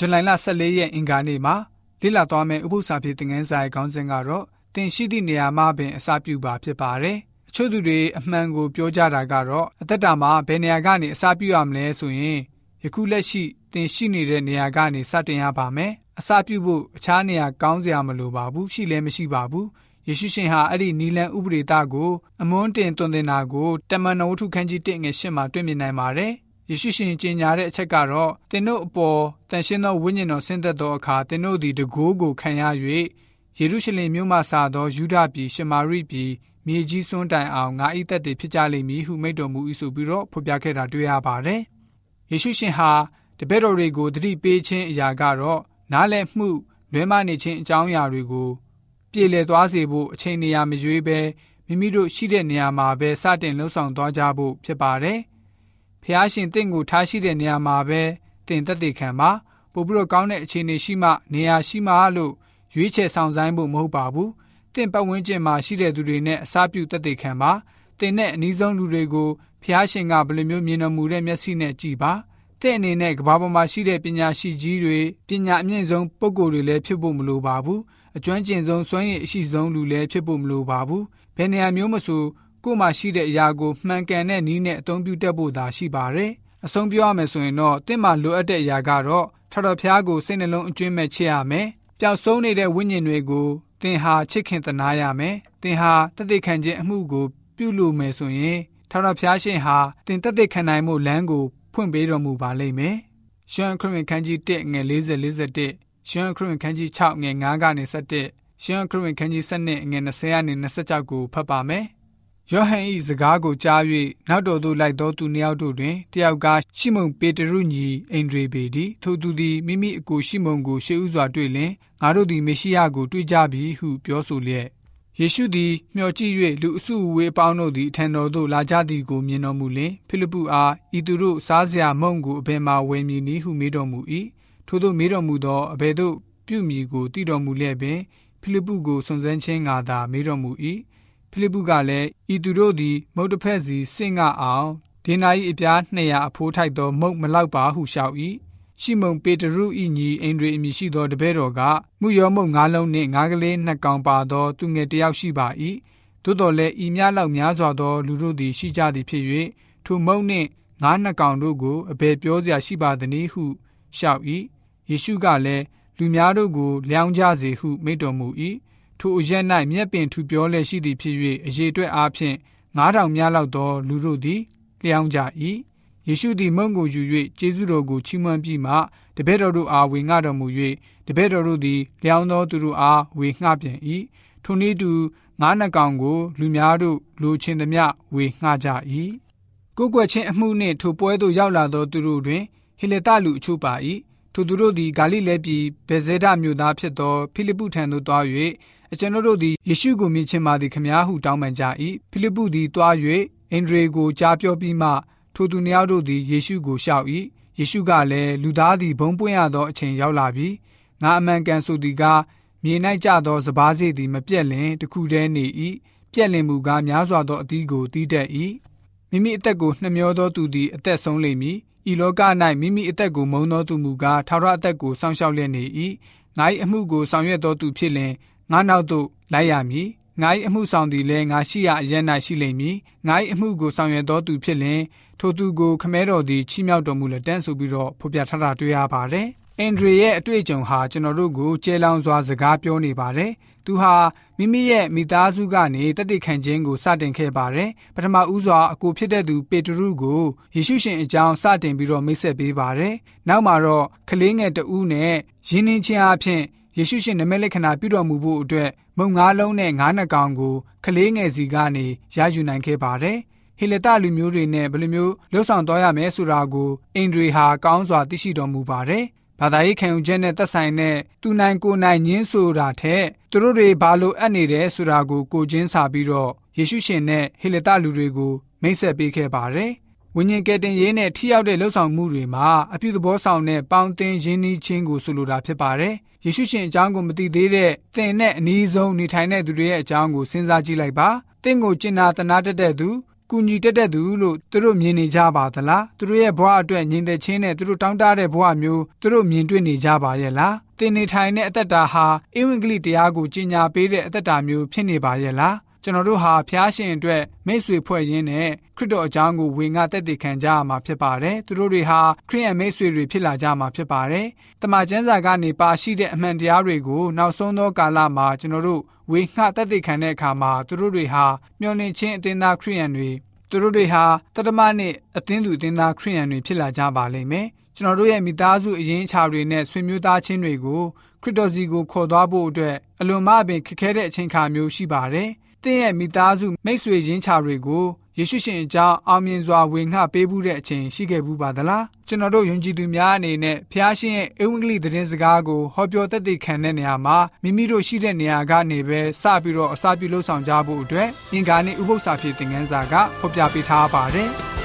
ဇူလိုင်လ14ရက်အင်္ဂါနေ့မှာလေ့လာသွားမယ့်ဥပုသ္စာပြေသင်ခန်းစာရဲ့ခေါင်းစဉ်ကတော့တင်ရှိသည့်နေရာမှာပင်အစာပြုပါဖြစ်ပါတယ်။အချို့သူတွေအမှန်ကိုပြောကြတာကတော့အသက်တာမှာဘယ်နေရာကနေအစာပြုရမလဲဆိုရင်ယခုလက်ရှိတင်ရှိနေတဲ့နေရာကနေစတင်ရပါမယ်။အစာပြုဖို့အခြားနေရာကောင်းစရာမလိုပါဘူးရှိလည်းမရှိပါဘူး။ယေရှုရှင်ဟာအဲ့ဒီနီလန်ဥပဒေတာကိုအမွန်းတင်သွန်သင်တာကိုတမန်တော်ဝတ္ထုခန်းကြီး1ငယ်8မှာတွေ့မြင်နိုင်ပါတယ်။ ယေရှုရှင်ကြီးညာတဲ့အချက်ကတော့သင်တို့အပေါ်တန်ရှင်းသောဝိညာဉ်တော်ဆင်းသက်သောအခါသင်တို့သည်တကိုးကိုခံရ၍ယေရုရှလင်မြို့မှစသောယူဒပြည်ရှမာရိပြည်မြေကြီးစွန်းတိုင်အောင်ငါ၏သက်တည်ဖြစ်ကြလိမ့်မည်ဟုမိန့်တော်မူ၏ဆိုပြီးတော့ဖော်ပြခဲ့တာတွေ့ရပါတယ်။ယေရှုရှင်ဟာတပည့်တော်တွေကိုတတိပေးခြင်းအရာကတော့နားလည်မှုလွဲမနေခြင်းအကြောင်းအရာတွေကိုပြေလည်သွားစေဖို့အချိန်နေရာမရွေးဘဲမိမိတို့ရှိတဲ့နေရာမှာပဲစတင်လှုပ်ဆောင်သွားကြဖို့ဖြစ်ပါတယ်။ ဖះရှင်တင့်ကိုထားရှိတဲ့နေရာမှာပဲတင်သက်သေခံပါပို့ပြီးတော့ကောင်းတဲ့အခြေအနေရှိမှနေရာရှိမှလို့ရွေးချယ်ဆောင်ဆိုင်ဖို့မဟုတ်ပါဘူးတင့်ပတ်ဝန်းကျင်မှာရှိတဲ့သူတွေနဲ့အစားပြုသက်သေခံပါတင်နဲ့အနည်းဆုံးလူတွေကိုဖះရှင်ကဘယ်လိုမျိုးမြင်တော်မူတဲ့မျက်စိနဲ့ကြည်ပါတဲ့အနေနဲ့ကဘာပေါ်မှာရှိတဲ့ပညာရှိကြီးတွေပညာအမြင့်ဆုံးပုဂ္ဂိုလ်တွေလည်းဖြစ်ဖို့မလိုပါဘူးအကျွမ်းကျင်ဆုံးစွမ်းရည်အရှိဆုံးလူလည်းဖြစ်ဖို့မလိုပါဘူးဘယ်နေရာမျိုးမဆို ကို့မှာရှိတဲ့အရာကိုမှန်ကန်တဲ့နည်းနဲ့အသုံးပြုတတ်ဖို့သာရှိပါတယ်။အဆုံးပြောရမယ်ဆိုရင်တော့တင့်မှာလိုအပ်တဲ့အရာကတော့ထတော်ဖျားကိုစိတ်နှလုံးအကျွင်းမဲ့ချစ်ရမယ်။ပျောက်ဆုံးနေတဲ့ဝိညာဉ်တွေကိုသင်ဟာချစ်ခင်သနာရမယ်။သင်ဟာတသက်ခံခြင်းအမှုကိုပြုလုပ်မယ်ဆိုရင်ထတော်ဖျားရှင်ဟာသင်တသက်ခံနိုင်မှုလမ်းကိုဖွင့်ပေးတော်မူပါလိမ့်မယ်။ရှမ်းခရစ်ဝင်ခန်းကြီး1ငွေ40 41ရှမ်းခရစ်ဝင်ခန်းကြီး6ငွေ9ကနေ17ရှမ်းခရစ်ဝင်ခန်းကြီး7ငွေ20ကနေ26ကိုဖတ်ပါမယ်။ ယောဟန်၏စကားကိုကြား၍နောက်တော်သို့လိုက်သောသူနှစ်ယောက်တို့တွင်တယောက်ကရှိမုန်ပေတရုညီအိန္ဒြေပေသည်ထိုသူသည်မိမိအကိုရှိမုန်ကိုရှေးဥစွာတွေ့လင်ငါတို့သည်မေရှိယကိုတွေ့ကြပြီဟုပြောဆိုလျက်ယေရှုသည်မျှော်ကြည့်၍လူအစုအဝေးအပေါင်းတို့သည်အထံတော်သို့လာကြသည်ကိုမြင်တော်မူလင်ဖိလိပ္ပုအားဤသူတို့စားစရာမုန့်ကိုအဘယ်မှဝယ်မည်နည်းဟုမေးတော်မူ၏ထို့သောမေးတော်မူသောအဘယ်သို့ပြုမည်ကိုသိတော်မူလျက်ပင်ဖိလိပ္ပုကိုစွန့်စမ်းခြင်းငါသာမေးတော်မူ၏ ဖိလိပ္ပုကလည်းဤသူတို့သည် မုတ်တစ်ဖက်စီစင့်ငါအောင်ဒေနာ၏အပြား200အဖိုးထိုက်သောမုတ်မလောက်ပါဟုလျှောက်၏ရှိမုန်ပေတရု၏ညီအင်ဒြေအမည်ရှိသောတပည့်တော်ကမုယောမုတ်ငါးလုံးနှင့်ငါးကလေးနှစ်ကောင်ပါသောသူငယ်တယောက်ရှိပါ၏သို့တော်လည်းဤများလောက်များစွာသောလူတို့သည်ရှိကြသည်ဖြစ်၍ထိုမုတ်နှင့်ငါးနှစ်ကောင်တို့ကိုအဘယ်ပြောစရာရှိပါသနည်းဟုလျှောက်၏ယေရှုကလည်းလူများတို့ကိုလျောင်းကြစေဟုမိန့်တော်မူ၏ ထိုအရက်၌မြက်ပင်ထူပြောလျက်ရှိသည်ဖြစ်၍အရေးအတွက်အားဖြင့်9000များလောက်သောလူတို့သည်လျောင်းကြ၏ယေရှုသည်မုံကိုယူ၍ကျေးဇူးတော်ကိုချီးမွမ်းပြီးမှတပည့်တော်တို့အားဝေငှတော်မူ၍တပည့်တော်တို့သည်လျောင်းသောသူတို့အားဝေငှပြန်၏ထိုနည်းတူငါးနှကောင်ကိုလူများတို့လိုချင်သမျှဝေငှကြ၏ကိုယ်ွယ်ချင်းအမှုနှင့်ထိုပွဲသို့ရောက်လာသောသူတို့တွင်ဟေလတလူအချို့ပါ၏ထိုသူတို့သည်ဂါလိလဲပြည်ဗေဇေဒမြို့သားဖြစ်သောဖိလိပ္ပုထံသို့သွား၍ အကျွန်ုပ်တို့သည်ယေရှုကိုမြင်ချင်ပါသည်ခမည်းဟုတောင်းပန်ကြ၏ဖိလိပ္ပုသည်တွား၍အင်ဒရေကိုကြားပြောပြီးမှထိုသူနှစ်ယောက်တို့သည်ယေရှုကိုရှောက်၏ယေရှုကလည်းလူသားသည်ဘုံပွင့်ရသောအချိန်ရောက်လာပြီငါအမှန်ကန်ဆိုသည်ကားမြေ၌ကျသောစပားစေသည်မပြက်လင်တခုတည်းနေ၏ပြက်လင်မူကားများစွာသောအသီးကိုတီးတတ်၏မိမိအသက်ကိုနှမျောသောသူသည်အသက်ဆုံးလိမ့်မည်ဤလောက၌မိမိအသက်ကိုမုံသောသူမူကားထာဝရအသက်ကိုစောင့်ရှောက်လျက်နေ၏ငါ၏အမှုကိုဆောင်ရွက်သောသူဖြစ်လင် ငါနောက်သို့လိုက်ရမည်ငါ၏အမှုဆောင်သည်လည်းငါရှိရအရ၌ရှိလိမ့်မည်ငါ၏အမှုကိုဆောင်ရွက်တော်သူဖြစ်လင်ထိုသူကိုခမဲတော်သည်ချီးမြှောက်တော်မူလက်တန်းဆိုပြီးတော့ဖော်ပြထားတာတွေ့ရပါတယ်အန်ဒရီရဲ့အတွေ့အကြုံဟာကျွန်တော်တို့ကိုကျဲလောင်စွာစကားပြောနေပါတယ်။သူဟာမိမိရဲ့မိသားစုကနေတသက်ခံခြင်းကိုစတင်ခဲ့ပါတယ်။ပထမဦးစွာအကိုဖြစ်တဲ့သူပေတရုကိုယေရှုရှင်အကြောင်းစတင်ပြီးတော့မိတ်ဆက်ပေးပါတယ်။နောက်မှာတော့ကလေးငယ်တဦးနဲ့ယဉ်နှင်းခြင်းအဖြစ် ယေရှုရှင်နမိတ်လက္ခဏာပြုတော်မူဖို့အတွက်မုံငါးလုံးနဲ့ငါးနှကောင်ကိုကလေးငယ်စီကနေရယူနိုင်ခဲ့ပါတယ်။ဟေလတလူမျိုးတွေနဲ့ဘယ်လိုမျိုးလှုပ်ဆောင်သွားရမလဲဆိုတာကိုအင်ဒရီဟာကောင်းစွာသိရှိတော်မူပါတယ်။ဘာသာရေးခံယူချက်နဲ့သက်ဆိုင်တဲ့သူနိုင်ကိုနိုင်ညင်းဆိုတာထက်သူတို့တွေဘာလို့အပ်နေတယ်ဆိုတာကိုကိုချင်းစာပြီးတော့ယေရှုရှင်နဲ့ဟေလတလူတွေကိုမိတ်ဆက်ပေးခဲ့ပါတယ်။ ဝိညာဉ်ကယ်တင်ရေးနဲ့ထိရောက်တဲ့လှုပ်ဆောင်မှုတွေမှာအပြုသဘောဆောင်တဲ့ပေါင်းတင်ရင်းနှီးခြင်းကိုဆိုလိုတာဖြစ်ပါတယ်။ယေရှုရှင်အကြောင်းကိုမသိသေးတဲ့သင်နဲ့အနည်းဆုံးနေထိုင်တဲ့သူတွေရဲ့အကြောင်းကိုစဉ်းစားကြည့်လိုက်ပါ။သင်ကိုကျင်နာတနာတတ်တဲ့သူကူညီတက်တဲ့သူလို့သူတို့မြင်နေကြပါသလားသူတို့ရဲ့ဘဝအတွက်ညီတဲ့ချင်းနဲ့သူတို့တောင်းတတဲ့ဘဝမျိုးသူတို့မြင်တွေ့နေကြပါရဲ့လားတင်နေထိုင်တဲ့အသက်တာဟာအင်္ဂလိပ်တရားကိုကြီးညာပေးတဲ့အသက်တာမျိုးဖြစ်နေပါရဲ့လား ကျွန်တော်တို့ဟာဖျားရှင်အတွက်မိတ်ဆွေဖွဲ့ရင်းနဲ့ခရစ်တော်အကြောင်းကိုဝင်ငါတက်တည်ခံကြရမှာဖြစ်ပါတယ်။သူတို့တွေဟာခရစ်ယာန်မိတ်ဆွေတွေဖြစ်လာကြမှာဖြစ်ပါတယ်။တမန်ကျမ်းစာကနေပါရှိတဲ့အမှန်တရားတွေကိုနောက်ဆုံးသောကာလမှာကျွန်တော်တို့ဝေငှတက်တည်ခံတဲ့အခါမှာသူတို့တွေဟာမျှော်လင့်ခြင်းအသင်းသားခရစ်ယာန်တွေသူတို့တွေဟာတတမနဲ့အသင်းသူအသင်းသားခရစ်ယာန်တွေဖြစ်လာကြပါလိမ့်မယ်။ကျွန်တော်တို့ရဲ့မိသားစုအရင်းအချာတွေနဲ့ဆွေမျိုးသားချင်းတွေကိုခရစ်တော်စီကိုခေါ်သွားဖို့အတွက်အလွန်မှပင်ခက်ခဲတဲ့အချိန်ခါမျိုးရှိပါတယ်။ သင်ရဲ့မိသားစုမိတ်ဆွေရင်းချတွေကိုယေရှုရှင်အကြောင်းအောင်မြင်စွာဝေငှပေးမှုတဲ့အချိန်ရှိခဲ့ဘူးပါသလားကျွန်တော်တို့ယုံကြည်သူများအနေနဲ့ဖျားရှင်ရဲ့အဝိင္ဂလိသတင်းစကားကိုဟောပြောသက်သေခံတဲ့နေရာမှာမိမိတို့ရှိတဲ့နေရာကနေပဲစပြီးတော့အစာပြုလှုပ်ဆောင်ကြဖို့အတွက်အင်္ဂါနေ့ဥပုသ္စာဖြစ်တဲ့ငန်းစာကဖော်ပြပေးထားပါတယ်